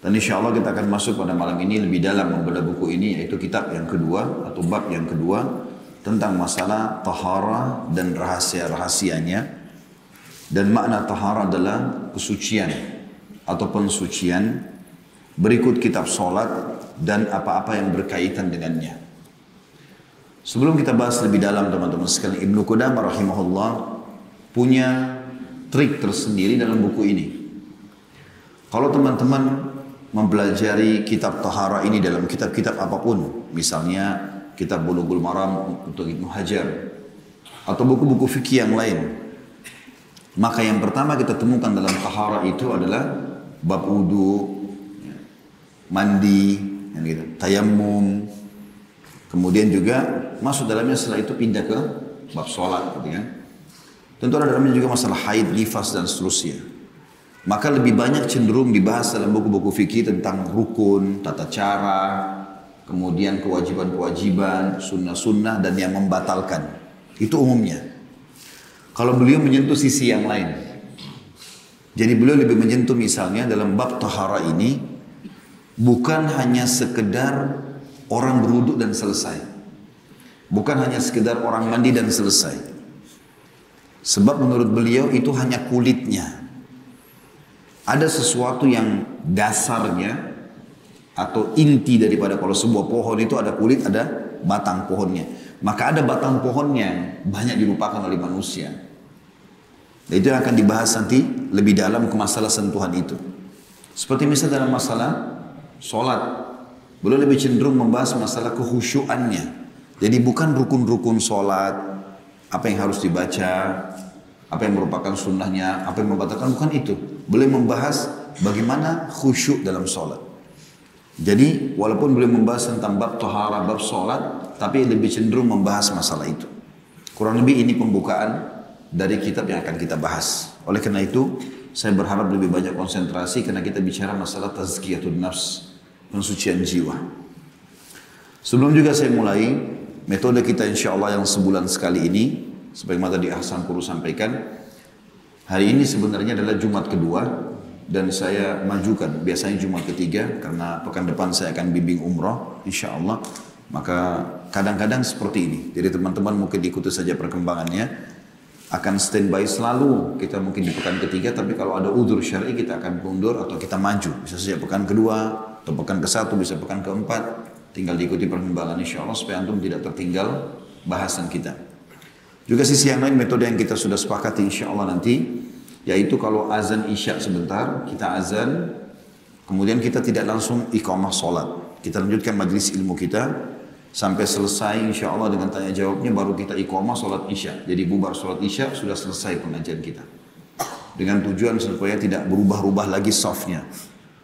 Dan insya Allah kita akan masuk pada malam ini lebih dalam membedah buku ini yaitu kitab yang kedua atau bab yang kedua tentang masalah tahara dan rahasia-rahasianya dan makna tahara adalah kesucian atau pensucian berikut kitab solat dan apa-apa yang berkaitan dengannya. Sebelum kita bahas lebih dalam teman-teman sekalian Ibnu Qudamah rahimahullah punya trik tersendiri dalam buku ini. Kalau teman-teman mempelajari kitab tahara ini dalam kitab-kitab apa pun, misalnya kitab Bulughul Maram untuk Ibnu Hajar atau buku-buku fikih yang lain. Maka yang pertama kita temukan dalam tahara itu adalah bab wudu, mandi, gitu, tayamum, kemudian juga masuk dalamnya setelah itu pindah ke bab sholat, gitu kan. Tentu ada dalamnya juga masalah haid, nifas dan seterusnya. Maka lebih banyak cenderung dibahas dalam buku-buku fikih tentang rukun, tata cara, kemudian kewajiban-kewajiban, sunnah-sunnah dan yang membatalkan. Itu umumnya. Kalau beliau menyentuh sisi yang lain. Jadi beliau lebih menyentuh misalnya dalam bab tahara ini bukan hanya sekedar orang beruduk dan selesai. Bukan hanya sekedar orang mandi dan selesai. Sebab menurut beliau itu hanya kulitnya ada sesuatu yang dasarnya atau inti daripada kalau sebuah pohon itu ada kulit, ada batang pohonnya. Maka ada batang pohonnya yang banyak dilupakan oleh manusia. Dan itu yang akan dibahas nanti lebih dalam ke masalah sentuhan itu. Seperti misalnya dalam masalah sholat. Beliau lebih cenderung membahas masalah kehusyuannya. Jadi bukan rukun-rukun sholat, apa yang harus dibaca, apa yang merupakan sunnahnya, apa yang membatalkan bukan itu. Boleh membahas bagaimana khusyuk dalam sholat. Jadi walaupun boleh membahas tentang bab tohara, bab sholat, tapi lebih cenderung membahas masalah itu. Kurang lebih ini pembukaan dari kitab yang akan kita bahas. Oleh karena itu, saya berharap lebih banyak konsentrasi karena kita bicara masalah tazkiyatun nafs, pensucian jiwa. Sebelum juga saya mulai, metode kita insya Allah yang sebulan sekali ini, Sebagaimana tadi Ahsan Puru sampaikan, hari ini sebenarnya adalah Jumat kedua dan saya majukan. Biasanya Jumat ketiga karena pekan depan saya akan bimbing umroh insya Allah maka kadang-kadang seperti ini. Jadi teman-teman mungkin ikuti saja perkembangannya. Akan standby selalu. Kita mungkin di pekan ketiga tapi kalau ada udur syari kita akan mundur atau kita maju. Bisa saja pekan kedua atau pekan ke satu bisa pekan keempat. Tinggal diikuti perkembangan insya Allah supaya antum tidak tertinggal bahasan kita. Juga sisi yang lain metode yang kita sudah sepakati insya Allah nanti yaitu kalau azan isya sebentar kita azan kemudian kita tidak langsung iqamah solat kita lanjutkan majlis ilmu kita sampai selesai insya Allah dengan tanya jawabnya baru kita iqamah solat isya. Jadi bubar solat isya sudah selesai pengajian kita. Dengan tujuan supaya tidak berubah-ubah lagi softnya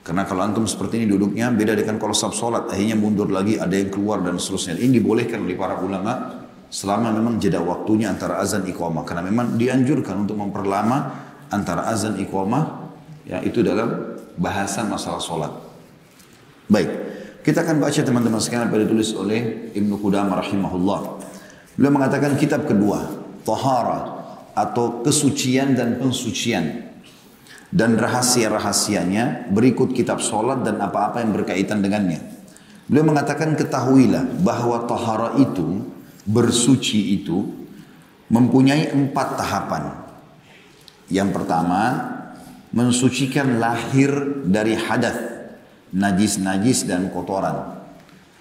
karena kalau antum seperti ini duduknya beda dengan kalau saf solat akhirnya mundur lagi ada yang keluar dan seterusnya. Ini dibolehkan oleh para ulama selama memang jeda waktunya antara azan iqamah karena memang dianjurkan untuk memperlama antara azan iqamah ya itu dalam bahasan masalah solat. Baik, kita akan baca teman-teman sekalian apa ditulis oleh Ibnu Qudamah rahimahullah. Beliau mengatakan kitab kedua, Tahara atau kesucian dan pensucian dan rahasia-rahasianya berikut kitab solat dan apa-apa yang berkaitan dengannya. Beliau mengatakan ketahuilah bahwa tahara itu bersuci itu mempunyai empat tahapan. Yang pertama, mensucikan lahir dari hadas, najis-najis dan kotoran.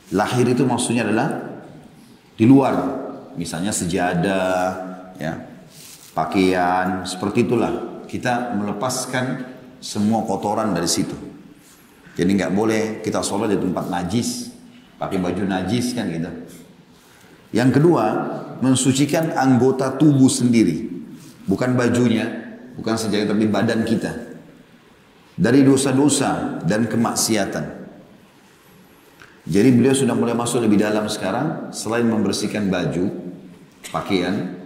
Lahir itu maksudnya adalah di luar, misalnya sejadah, ya, pakaian, seperti itulah. Kita melepaskan semua kotoran dari situ. Jadi nggak boleh kita sholat di tempat najis, pakai baju najis kan gitu. Yang kedua, mensucikan anggota tubuh sendiri. Bukan bajunya, bukan saja tapi badan kita. Dari dosa-dosa dan kemaksiatan. Jadi beliau sudah mulai masuk lebih dalam sekarang. Selain membersihkan baju, pakaian,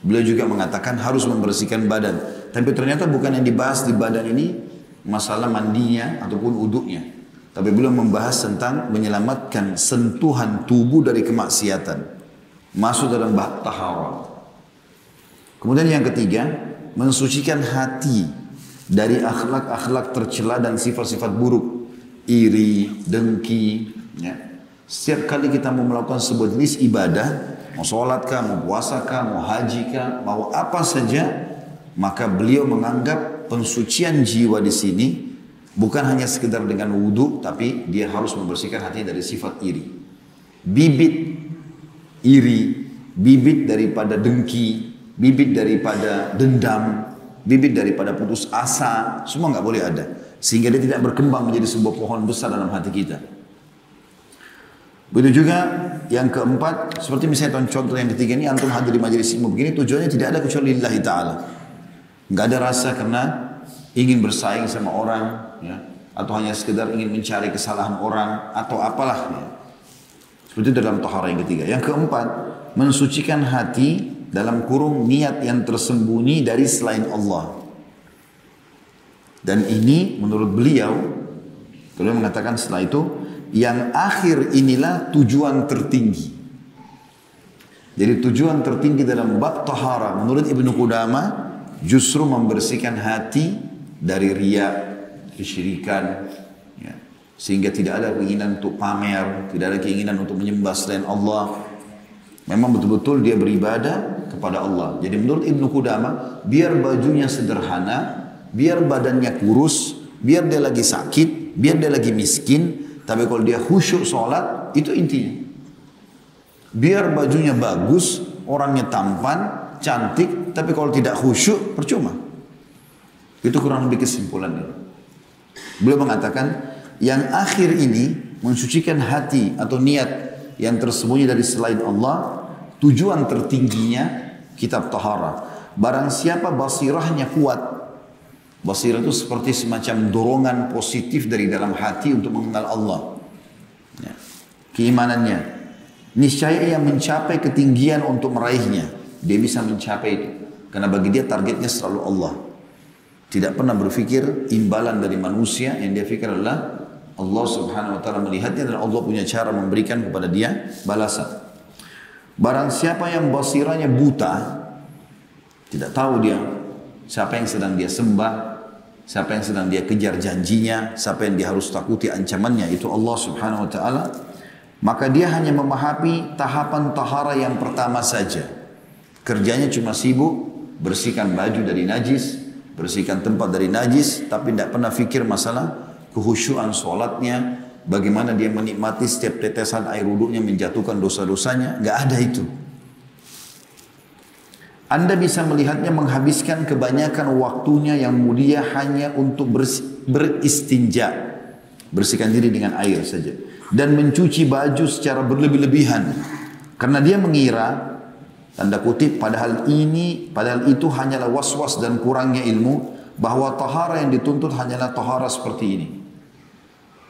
beliau juga mengatakan harus membersihkan badan. Tapi ternyata bukan yang dibahas di badan ini masalah mandinya ataupun uduknya. Tapi beliau membahas tentang menyelamatkan sentuhan tubuh dari kemaksiatan masuk dalam bab taharat. Kemudian yang ketiga, mensucikan hati dari akhlak-akhlak tercela dan sifat-sifat buruk iri, dengki. Ya. Setiap kali kita mau melakukan sebuah jenis ibadah, mau sholat kah, mau puasa kah, mau haji kah, mau apa saja, maka beliau menganggap pensucian jiwa di sini bukan hanya sekedar dengan wudhu, tapi dia harus membersihkan hatinya dari sifat iri. Bibit iri, bibit daripada dengki, bibit daripada dendam, bibit daripada putus asa, semua nggak boleh ada. Sehingga dia tidak berkembang menjadi sebuah pohon besar dalam hati kita. Begitu juga yang keempat, seperti misalnya contoh yang ketiga ini, antum hadir di majelis ilmu begini, tujuannya tidak ada kecuali lillahi ta'ala. Enggak ada rasa karena ingin bersaing sama orang, ya, atau hanya sekedar ingin mencari kesalahan orang, atau apalah. Ya. Seperti itu dalam tahara yang ketiga. Yang keempat, mensucikan hati dalam kurung niat yang tersembunyi dari selain Allah. Dan ini menurut beliau, beliau mengatakan setelah itu, yang akhir inilah tujuan tertinggi. Jadi tujuan tertinggi dalam bab tahara menurut Ibnu Qudama justru membersihkan hati dari ria, kesyirikan, ya. sehingga tidak ada keinginan untuk pamer, tidak ada keinginan untuk menyembah selain Allah. Memang betul-betul dia beribadah kepada Allah. Jadi menurut Ibnu Qudama, biar bajunya sederhana, biar badannya kurus, biar dia lagi sakit, biar dia lagi miskin, tapi kalau dia khusyuk sholat, itu intinya. Biar bajunya bagus, orangnya tampan, cantik, tapi kalau tidak khusyuk, percuma. Itu kurang lebih kesimpulannya. Beliau mengatakan, yang akhir ini mensucikan hati atau niat yang tersembunyi dari selain Allah, tujuan tertingginya kitab tahara. Barang siapa basirahnya kuat, Basirah itu seperti semacam dorongan positif dari dalam hati untuk mengenal Allah. Ya. Keimanannya. Niscaya yang mencapai ketinggian untuk meraihnya. Dia bisa mencapai itu. Karena bagi dia targetnya selalu Allah. Tidak pernah berpikir imbalan dari manusia yang dia pikir adalah Allah subhanahu wa ta'ala melihatnya dan Allah punya cara memberikan kepada dia balasan. Barang siapa yang basiranya buta, tidak tahu dia siapa yang sedang dia sembah, Siapa yang sedang dia kejar janjinya, siapa yang dia harus takuti ancamannya, itu Allah subhanahu wa ta'ala. Maka dia hanya memahami tahapan tahara yang pertama saja. Kerjanya cuma sibuk, bersihkan baju dari najis, bersihkan tempat dari najis, tapi tidak pernah fikir masalah kehusyuan sholatnya, bagaimana dia menikmati setiap tetesan air wudhunya menjatuhkan dosa-dosanya, nggak ada itu. Anda bisa melihatnya menghabiskan kebanyakan waktunya yang mulia hanya untuk beristinja. Bersihkan diri dengan air saja. Dan mencuci baju secara berlebih-lebihan. Karena dia mengira, tanda kutip, padahal ini, padahal itu hanyalah was-was dan kurangnya ilmu, bahwa tahara yang dituntut hanyalah tahara seperti ini.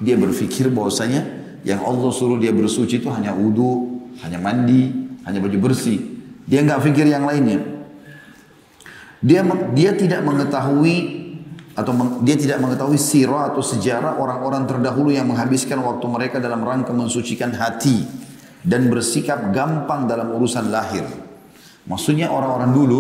Dia berpikir bahwasanya yang Allah suruh dia bersuci itu hanya wudhu, hanya mandi, hanya baju bersih. Dia nggak pikir yang lainnya. Dia dia tidak mengetahui atau meng, dia tidak mengetahui sirah atau sejarah orang-orang terdahulu yang menghabiskan waktu mereka dalam rangka mensucikan hati dan bersikap gampang dalam urusan lahir. Maksudnya orang-orang dulu,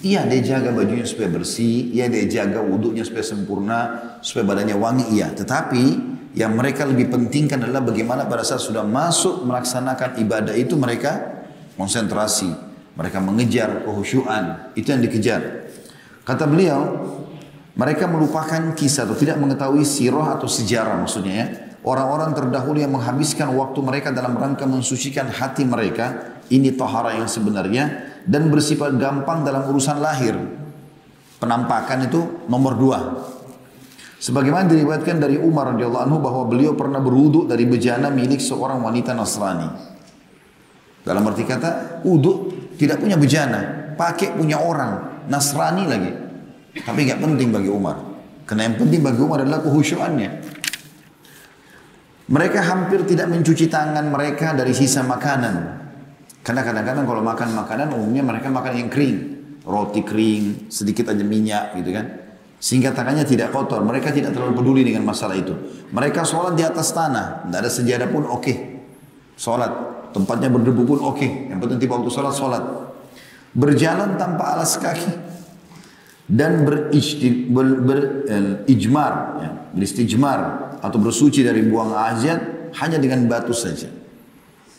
iya dia jaga bajunya supaya bersih, iya dia jaga wudhunya supaya sempurna, supaya badannya wangi, iya. Tetapi yang mereka lebih pentingkan adalah bagaimana pada saat sudah masuk melaksanakan ibadah itu mereka konsentrasi, mereka mengejar kehusyuan, itu yang dikejar. Kata beliau, mereka melupakan kisah atau tidak mengetahui sirah atau sejarah maksudnya ya. Orang-orang terdahulu yang menghabiskan waktu mereka dalam rangka mensucikan hati mereka, ini tohara yang sebenarnya, dan bersifat gampang dalam urusan lahir. Penampakan itu nomor dua. Sebagaimana diriwayatkan dari Umar radhiyallahu anhu bahwa beliau pernah berwuduk dari bejana milik seorang wanita Nasrani. Dalam arti kata, wudhu tidak punya bejana, pakai punya orang, Nasrani lagi. Tapi nggak penting bagi Umar. Karena yang penting bagi Umar adalah kehusyuannya. Mereka hampir tidak mencuci tangan mereka dari sisa makanan. Karena kadang-kadang kalau makan makanan umumnya mereka makan yang kering. Roti kering, sedikit aja minyak gitu kan. Sehingga tangannya tidak kotor. Mereka tidak terlalu peduli dengan masalah itu. Mereka sholat di atas tanah. Tidak ada sejadah pun oke. Okay. Sholat tempatnya berdebu pun oke. Okay. Yang penting tiba waktu sholat, sholat. Berjalan tanpa alas kaki dan berijmar, ber, ber, ya, beristijmar atau bersuci dari buang hajat hanya dengan batu saja.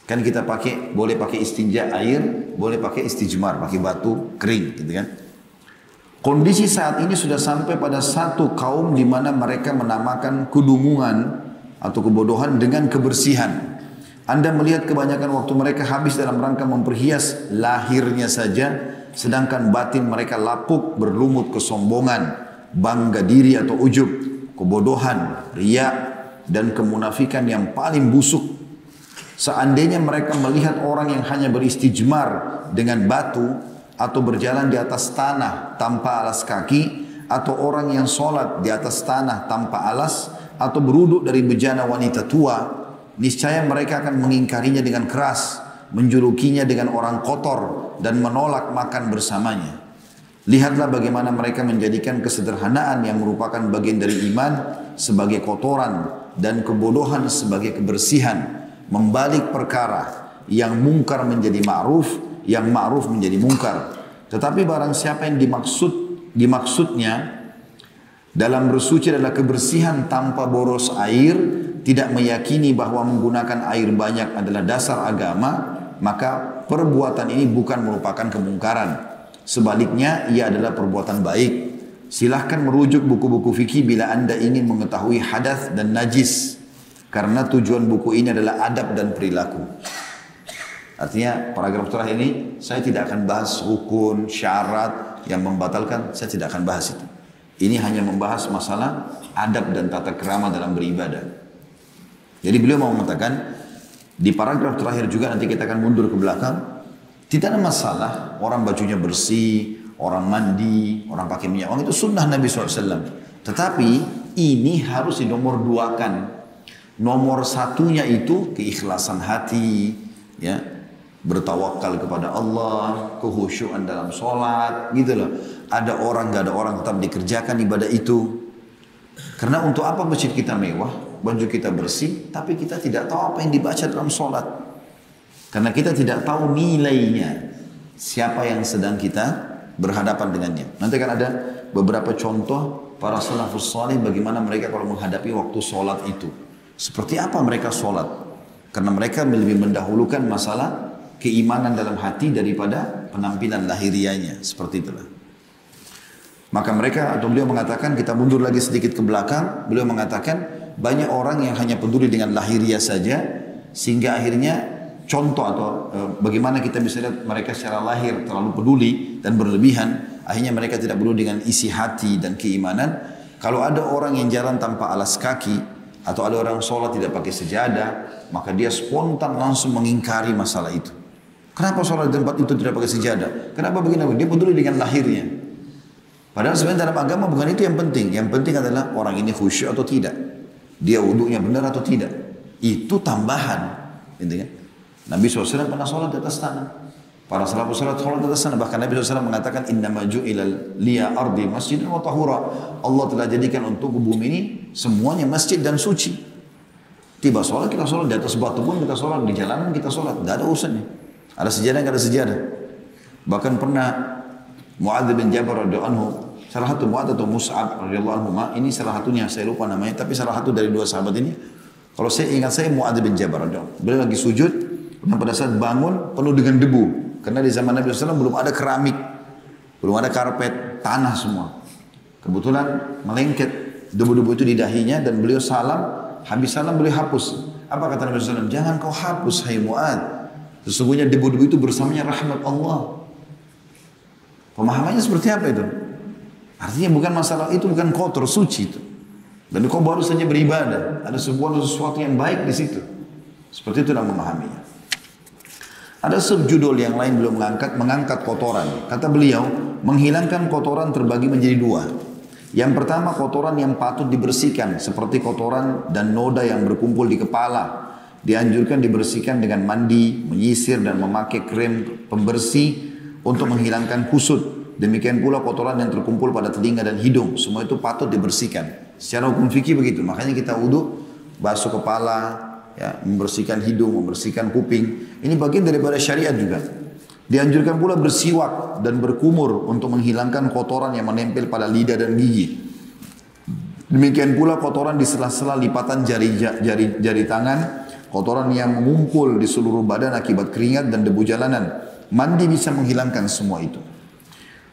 Kan kita pakai boleh pakai istinja air, boleh pakai istijmar, pakai batu kering gitu kan. Kondisi saat ini sudah sampai pada satu kaum di mana mereka menamakan kudungungan atau kebodohan dengan kebersihan. Anda melihat kebanyakan waktu mereka habis dalam rangka memperhias lahirnya saja, sedangkan batin mereka lapuk berlumut kesombongan, bangga diri atau ujub, kebodohan, riak, dan kemunafikan yang paling busuk Seandainya mereka melihat orang yang hanya beristijmar dengan batu atau berjalan di atas tanah tanpa alas kaki atau orang yang sholat di atas tanah tanpa alas atau beruduk dari bejana wanita tua, niscaya mereka akan mengingkarinya dengan keras, menjulukinya dengan orang kotor dan menolak makan bersamanya. Lihatlah bagaimana mereka menjadikan kesederhanaan yang merupakan bagian dari iman sebagai kotoran dan kebodohan sebagai kebersihan membalik perkara yang mungkar menjadi ma'ruf, yang ma'ruf menjadi mungkar. Tetapi barang siapa yang dimaksud dimaksudnya dalam bersuci adalah kebersihan tanpa boros air, tidak meyakini bahwa menggunakan air banyak adalah dasar agama, maka perbuatan ini bukan merupakan kemungkaran. Sebaliknya, ia adalah perbuatan baik. Silahkan merujuk buku-buku fikih bila anda ingin mengetahui hadas dan najis. Karena tujuan buku ini adalah adab dan perilaku. Artinya paragraf terakhir ini saya tidak akan bahas rukun, syarat yang membatalkan, saya tidak akan bahas itu. Ini hanya membahas masalah adab dan tata kerama dalam beribadah. Jadi beliau mau mengatakan di paragraf terakhir juga nanti kita akan mundur ke belakang. Tidak ada masalah orang bajunya bersih, orang mandi, orang pakai minyak wangi itu sunnah Nabi SAW. Tetapi ini harus dinomor duakan Nomor satunya itu keikhlasan hati, ya, bertawakal kepada Allah, kehusyuan dalam sholat, gitu loh. Ada orang, gak ada orang tetap dikerjakan ibadah itu. Karena untuk apa masjid kita mewah, baju kita bersih, tapi kita tidak tahu apa yang dibaca dalam sholat. Karena kita tidak tahu nilainya. Siapa yang sedang kita berhadapan dengannya. Nanti kan ada beberapa contoh para salafus salih bagaimana mereka kalau menghadapi waktu sholat itu. Seperti apa mereka sholat? Karena mereka lebih mendahulukan masalah keimanan dalam hati daripada penampilan lahirianya. Seperti itulah. Maka mereka atau beliau mengatakan kita mundur lagi sedikit ke belakang. Beliau mengatakan banyak orang yang hanya peduli dengan lahiriah saja sehingga akhirnya contoh atau e, bagaimana kita bisa lihat mereka secara lahir terlalu peduli dan berlebihan akhirnya mereka tidak peduli dengan isi hati dan keimanan kalau ada orang yang jalan tanpa alas kaki atau ada orang sholat tidak pakai sejadah, maka dia spontan langsung mengingkari masalah itu. Kenapa sholat di tempat itu tidak pakai sejadah? Kenapa begini? Dia peduli dengan lahirnya. Padahal sebenarnya dalam agama bukan itu yang penting. Yang penting adalah orang ini khusyuk atau tidak. Dia wudhunya benar atau tidak. Itu tambahan. Gitu kan? Nabi SAW pernah sholat di atas tanah. Para sahabat salat sana. Bahkan Nabi SAW mengatakan inna maju ilal liya ardi masjid wa tahura. Allah telah jadikan untuk bumi ini semuanya masjid dan suci. Tiba sholat kita sholat di atas batu pun kita sholat di jalanan kita sholat. Tidak ada urusannya. Ada sejadah nggak ada sejadah. Bahkan pernah Muadz bin Jabal radhiyallahu anhu salah satu Muadz atau Mus'ab radhiyallahu anhu ini salah satunya saya lupa namanya tapi salah satu dari dua sahabat ini kalau saya ingat saya Muadz bin Jabal radhiyallahu beliau lagi sujud dan pada saat bangun penuh dengan debu karena di zaman Nabi SAW belum ada keramik, belum ada karpet, tanah semua. Kebetulan melengket debu-debu itu di dahinya dan beliau salam, habis salam beliau hapus. Apa kata Nabi SAW? Jangan kau hapus, hai Mu'ad. Sesungguhnya debu-debu itu bersamanya rahmat Allah. Pemahamannya seperti apa itu? Artinya bukan masalah itu bukan kotor, suci itu. Dan kau baru saja beribadah. Ada sebuah sesuatu yang baik di situ. Seperti itu dalam memahaminya. Ada subjudul yang lain belum mengangkat, mengangkat kotoran. Kata beliau, menghilangkan kotoran terbagi menjadi dua. Yang pertama kotoran yang patut dibersihkan, seperti kotoran dan noda yang berkumpul di kepala. Dianjurkan dibersihkan dengan mandi, menyisir dan memakai krim pembersih untuk menghilangkan kusut. Demikian pula kotoran yang terkumpul pada telinga dan hidung. Semua itu patut dibersihkan. Secara hukum fikih begitu. Makanya kita wudhu, basuh kepala, ya, membersihkan hidung, membersihkan kuping. Ini bagian daripada syariat juga. Dianjurkan pula bersiwak dan berkumur untuk menghilangkan kotoran yang menempel pada lidah dan gigi. Demikian pula kotoran di sela-sela lipatan jari, jari, jari tangan, kotoran yang mengumpul di seluruh badan akibat keringat dan debu jalanan. Mandi bisa menghilangkan semua itu.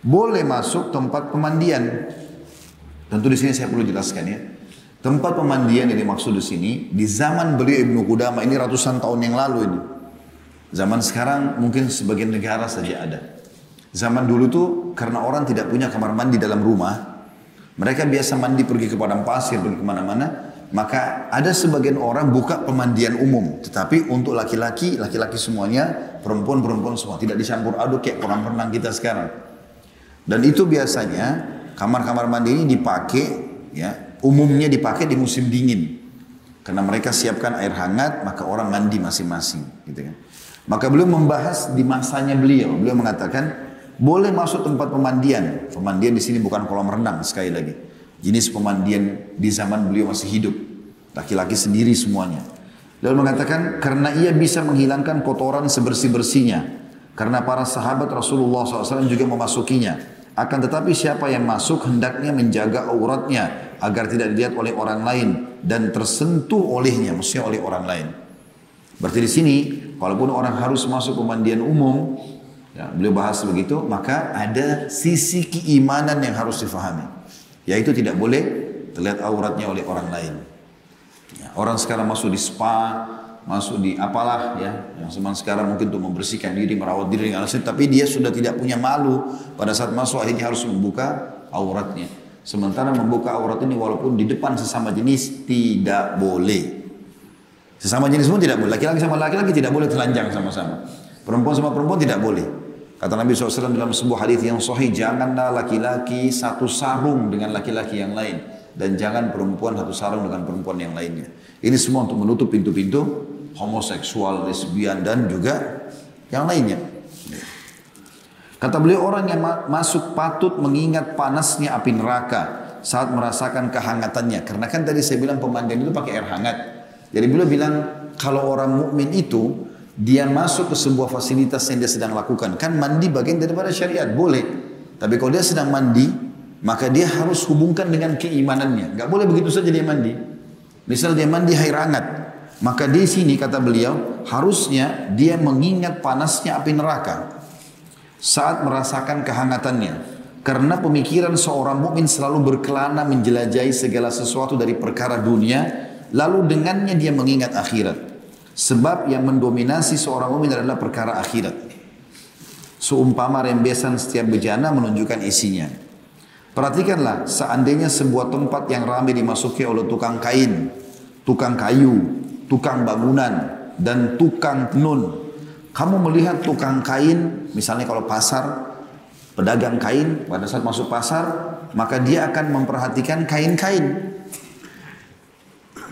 Boleh masuk tempat pemandian. Tentu di sini saya perlu jelaskan ya. Tempat pemandian yang dimaksud di sini, di zaman beliau Ibnu Qudama ini ratusan tahun yang lalu ini. Zaman sekarang mungkin sebagian negara saja ada. Zaman dulu tuh karena orang tidak punya kamar mandi dalam rumah, mereka biasa mandi pergi ke padang pasir, pergi ke mana-mana. Maka ada sebagian orang buka pemandian umum. Tetapi untuk laki-laki, laki-laki semuanya, perempuan-perempuan semua. Tidak dicampur aduk kayak kolam renang kita sekarang. Dan itu biasanya kamar-kamar mandi ini dipakai, ya umumnya dipakai di musim dingin. Karena mereka siapkan air hangat, maka orang mandi masing-masing. Gitu kan. Maka beliau membahas di masanya beliau. Beliau mengatakan, boleh masuk tempat pemandian. Pemandian di sini bukan kolam renang sekali lagi. Jenis pemandian di zaman beliau masih hidup. Laki-laki sendiri semuanya. Lalu mengatakan karena ia bisa menghilangkan kotoran sebersih-bersihnya. Karena para sahabat Rasulullah SAW juga memasukinya. Akan tetapi siapa yang masuk hendaknya menjaga auratnya agar tidak dilihat oleh orang lain dan tersentuh olehnya, maksudnya oleh orang lain. Berarti di sini, walaupun orang harus masuk pemandian umum, Ya, beliau bahas begitu, maka ada sisi keimanan yang harus difahami. Yaitu tidak boleh terlihat auratnya oleh orang lain. Ya, orang sekarang masuk di spa, masuk di apalah ya, yang zaman sekarang mungkin untuk membersihkan diri, merawat diri dengan alasan, tapi dia sudah tidak punya malu pada saat masuk akhirnya harus membuka auratnya. Sementara membuka aurat ini walaupun di depan sesama jenis tidak boleh. Sesama jenis pun tidak boleh. Laki-laki sama laki-laki tidak boleh telanjang sama-sama. Perempuan sama perempuan tidak boleh. Kata Nabi SAW dalam sebuah hadis yang sahih, janganlah laki-laki satu sarung dengan laki-laki yang lain dan jangan perempuan satu sarung dengan perempuan yang lainnya. Ini semua untuk menutup pintu-pintu homoseksual, lesbian dan juga yang lainnya. Kata beliau orang yang masuk patut mengingat panasnya api neraka saat merasakan kehangatannya. Karena kan tadi saya bilang pemandian itu pakai air hangat. Jadi beliau bilang kalau orang mukmin itu dia masuk ke sebuah fasilitas yang dia sedang lakukan. Kan mandi bagian daripada syariat, boleh. Tapi kalau dia sedang mandi, maka dia harus hubungkan dengan keimanannya. Gak boleh begitu saja dia mandi. Misal dia mandi air hangat, maka di sini kata beliau harusnya dia mengingat panasnya api neraka saat merasakan kehangatannya. Karena pemikiran seorang mukmin selalu berkelana menjelajahi segala sesuatu dari perkara dunia, lalu dengannya dia mengingat akhirat. Sebab yang mendominasi seorang mukmin adalah perkara akhirat. Seumpama rembesan setiap bejana menunjukkan isinya. Perhatikanlah, seandainya sebuah tempat yang ramai dimasuki oleh tukang kain, tukang kayu, tukang bangunan, dan tukang tenun. Kamu melihat tukang kain, misalnya kalau pasar, pedagang kain, pada saat masuk pasar, maka dia akan memperhatikan kain-kain.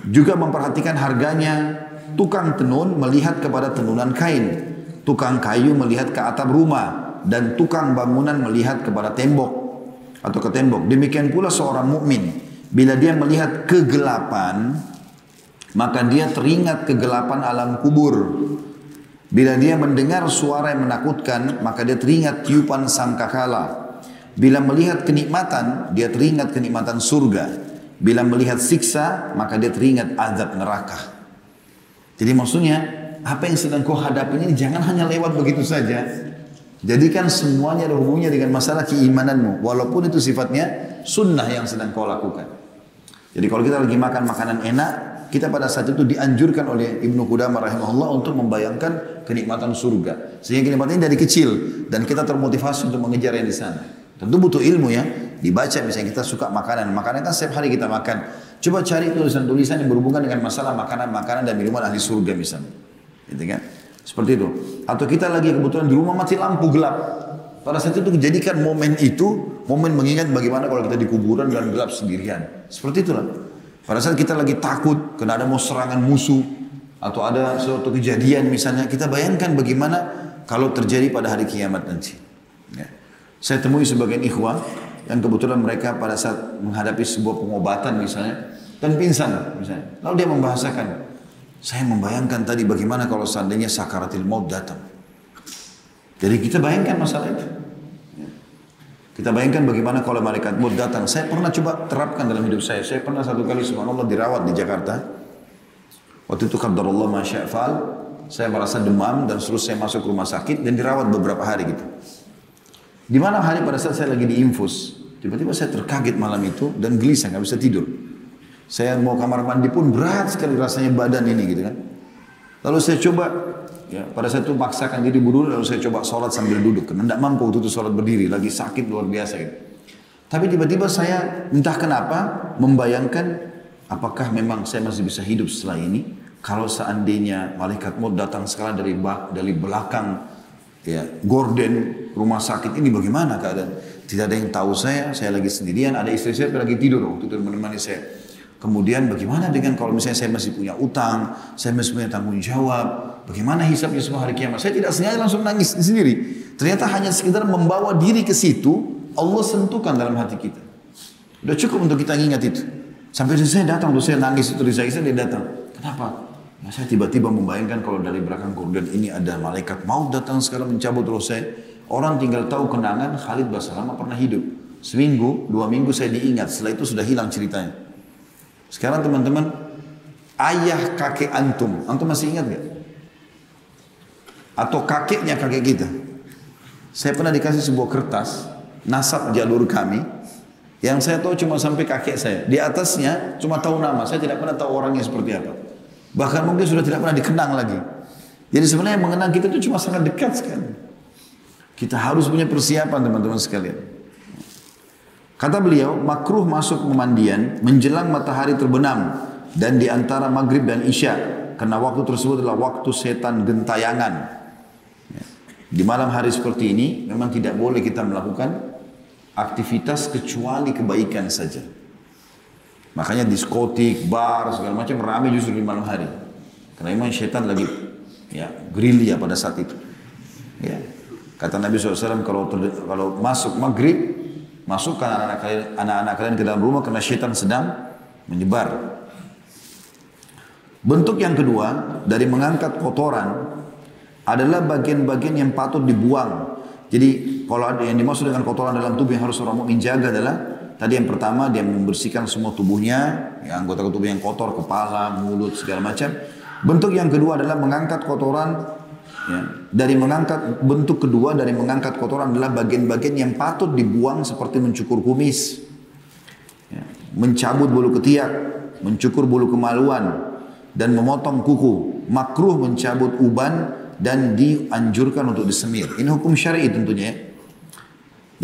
Juga memperhatikan harganya, Tukang tenun melihat kepada tenunan kain. Tukang kayu melihat ke atap rumah. Dan tukang bangunan melihat kepada tembok. Atau ke tembok. Demikian pula seorang mukmin Bila dia melihat kegelapan. Maka dia teringat kegelapan alam kubur. Bila dia mendengar suara yang menakutkan. Maka dia teringat tiupan sangkakala. Bila melihat kenikmatan. Dia teringat kenikmatan surga. Bila melihat siksa. Maka dia teringat azab neraka. Jadi maksudnya apa yang sedang kau hadapi ini jangan hanya lewat begitu saja. Jadikan semuanya ada hubungannya dengan masalah keimananmu. Walaupun itu sifatnya sunnah yang sedang kau lakukan. Jadi kalau kita lagi makan makanan enak, kita pada saat itu dianjurkan oleh Ibnu Qudamah rahimahullah untuk membayangkan kenikmatan surga. Sehingga kenikmatan ini dari kecil dan kita termotivasi untuk mengejar yang di sana. Tentu butuh ilmu ya. Dibaca misalnya kita suka makanan. Makanan kan setiap hari kita makan. Coba cari tulisan-tulisan yang berhubungan dengan masalah makanan-makanan dan minuman ahli surga misalnya. Gitu kan? Seperti itu. Atau kita lagi kebetulan di rumah mati lampu gelap. Pada saat itu jadikan momen itu, momen mengingat bagaimana kalau kita di kuburan dan gelap sendirian. Seperti itulah. Pada saat kita lagi takut, kena ada mau serangan musuh, atau ada suatu kejadian misalnya, kita bayangkan bagaimana kalau terjadi pada hari kiamat nanti. Ya. Saya temui sebagian ikhwah yang kebetulan mereka pada saat menghadapi sebuah pengobatan misalnya dan pingsan misalnya. Lalu dia membahasakan, saya membayangkan tadi bagaimana kalau seandainya sakaratil maut datang. Jadi kita bayangkan masalah itu. Kita bayangkan bagaimana kalau malaikat maut datang. Saya pernah coba terapkan dalam hidup saya. Saya pernah satu kali subhanallah dirawat di Jakarta. Waktu itu qadarullah masya'fal. Saya merasa demam dan terus saya masuk rumah sakit dan dirawat beberapa hari gitu. Di mana hari pada saat saya lagi diinfus. Tiba-tiba saya terkaget malam itu dan gelisah, nggak bisa tidur. Saya mau kamar mandi pun berat sekali rasanya badan ini gitu kan. Lalu saya coba Ya, pada saat itu paksakan diri berdua lalu saya coba sholat sambil duduk. Karena tidak mampu waktu itu sholat berdiri, lagi sakit luar biasa gitu. Tapi tiba-tiba saya entah kenapa membayangkan apakah memang saya masih bisa hidup setelah ini. Kalau seandainya malaikat maut datang sekarang dari dari belakang ya gorden rumah sakit ini bagaimana keadaan? Tidak ada yang tahu saya, saya lagi sendirian, ada istri saya lagi tidur waktu itu menemani saya. Kemudian bagaimana dengan kalau misalnya saya masih punya utang, saya masih punya tanggung jawab, bagaimana hisapnya semua hari kiamat? Saya tidak sengaja langsung nangis sendiri. Ternyata hanya sekedar membawa diri ke situ, Allah sentuhkan dalam hati kita. Sudah cukup untuk kita ingat itu. Sampai saya datang, waktu saya nangis itu saya, dia datang. Kenapa? Ya, saya tiba-tiba membayangkan kalau dari belakang korden ini ada malaikat mau datang sekarang mencabut roh saya. Orang tinggal tahu kenangan Khalid Basalamah pernah hidup. Seminggu, dua minggu saya diingat. Setelah itu sudah hilang ceritanya. Sekarang teman-teman, ayah kakek antum, antum masih ingat gak? Atau kakeknya kakek kita. Saya pernah dikasih sebuah kertas, nasab jalur kami, yang saya tahu cuma sampai kakek saya. Di atasnya cuma tahu nama, saya tidak pernah tahu orangnya seperti apa. Bahkan mungkin sudah tidak pernah dikenang lagi. Jadi sebenarnya mengenang kita itu cuma sangat dekat sekali. Kita harus punya persiapan teman-teman sekalian. Kata beliau, makruh masuk pemandian menjelang matahari terbenam dan di antara maghrib dan isya. Karena waktu tersebut adalah waktu setan gentayangan. Ya. Di malam hari seperti ini memang tidak boleh kita melakukan aktivitas kecuali kebaikan saja. Makanya diskotik, bar, segala macam ramai justru di malam hari. Karena memang setan lagi ya gerilya pada saat itu. Ya. Kata Nabi SAW kalau kalau masuk maghrib Masukkan anak-anak kalian, anak-anak kalian ke dalam rumah karena syaitan sedang menyebar. Bentuk yang kedua dari mengangkat kotoran adalah bagian-bagian yang patut dibuang. Jadi kalau ada yang dimaksud dengan kotoran dalam tubuh yang harus orang mukmin jaga adalah tadi yang pertama dia membersihkan semua tubuhnya, ya, anggota tubuh yang kotor, kepala, mulut segala macam. Bentuk yang kedua adalah mengangkat kotoran Ya. Dari mengangkat bentuk kedua dari mengangkat kotoran adalah bagian-bagian yang patut dibuang seperti mencukur kumis, ya. mencabut bulu ketiak, mencukur bulu kemaluan, dan memotong kuku. Makruh mencabut uban dan dianjurkan untuk disemir. Ini hukum syar'i tentunya. Ya.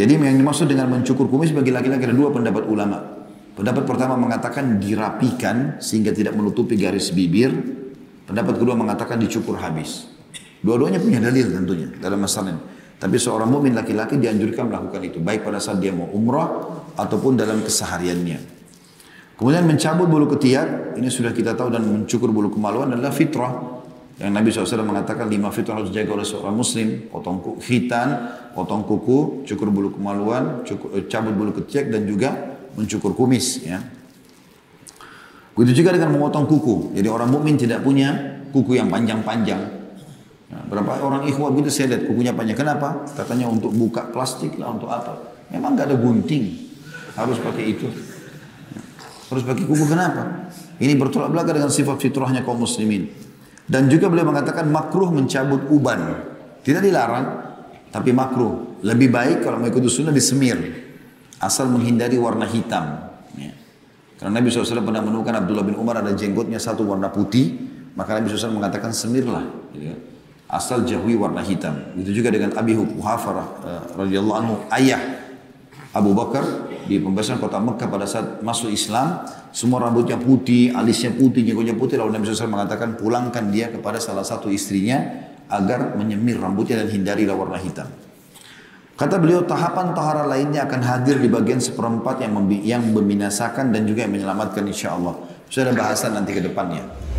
Jadi yang dimaksud dengan mencukur kumis bagi laki-laki ada dua pendapat ulama. Pendapat pertama mengatakan dirapikan sehingga tidak menutupi garis bibir. Pendapat kedua mengatakan dicukur habis. Dua-duanya punya dalil tentunya dalam masalah ini. Tapi seorang mukmin laki-laki dianjurkan melakukan itu baik pada saat dia mau umrah ataupun dalam kesehariannya. Kemudian mencabut bulu ketiak, ini sudah kita tahu dan mencukur bulu kemaluan adalah fitrah. Yang Nabi SAW mengatakan lima fitrah harus dijaga oleh seorang muslim. Potong khitan, potong kuku, cukur bulu kemaluan, cukur, eh, cabut bulu ketiak dan juga mencukur kumis. Ya. Begitu juga dengan memotong kuku. Jadi orang mukmin tidak punya kuku yang panjang-panjang. Nah, berapa orang ikhwah begitu saya lihat kukunya panjang. Kenapa? Katanya untuk buka plastik lah, untuk apa. Memang nggak ada gunting. Harus pakai itu. Harus pakai kuku kenapa? Ini bertolak belakang dengan sifat fitrahnya kaum muslimin. Dan juga beliau mengatakan makruh mencabut uban. Tidak dilarang, tapi makruh. Lebih baik kalau mau ikut sunnah disemir. Asal menghindari warna hitam. Ya. Karena Nabi SAW pernah menemukan Abdullah bin Umar ada jenggotnya satu warna putih. Maka Nabi SAW mengatakan semirlah. Gitu ya asal jauhi warna hitam. Itu juga dengan Abi Huhafar uh, radhiyallahu anhu ayah Abu Bakar di pembebasan kota Mekah pada saat masuk Islam, semua rambutnya putih, alisnya putih, jenggotnya putih. Lalu Nabi SAW mengatakan pulangkan dia kepada salah satu istrinya agar menyemir rambutnya dan hindarilah warna hitam. Kata beliau tahapan tahara lainnya akan hadir di bagian seperempat yang, yang membinasakan dan juga yang menyelamatkan insya Allah. Sudah ada bahasan nanti ke depannya.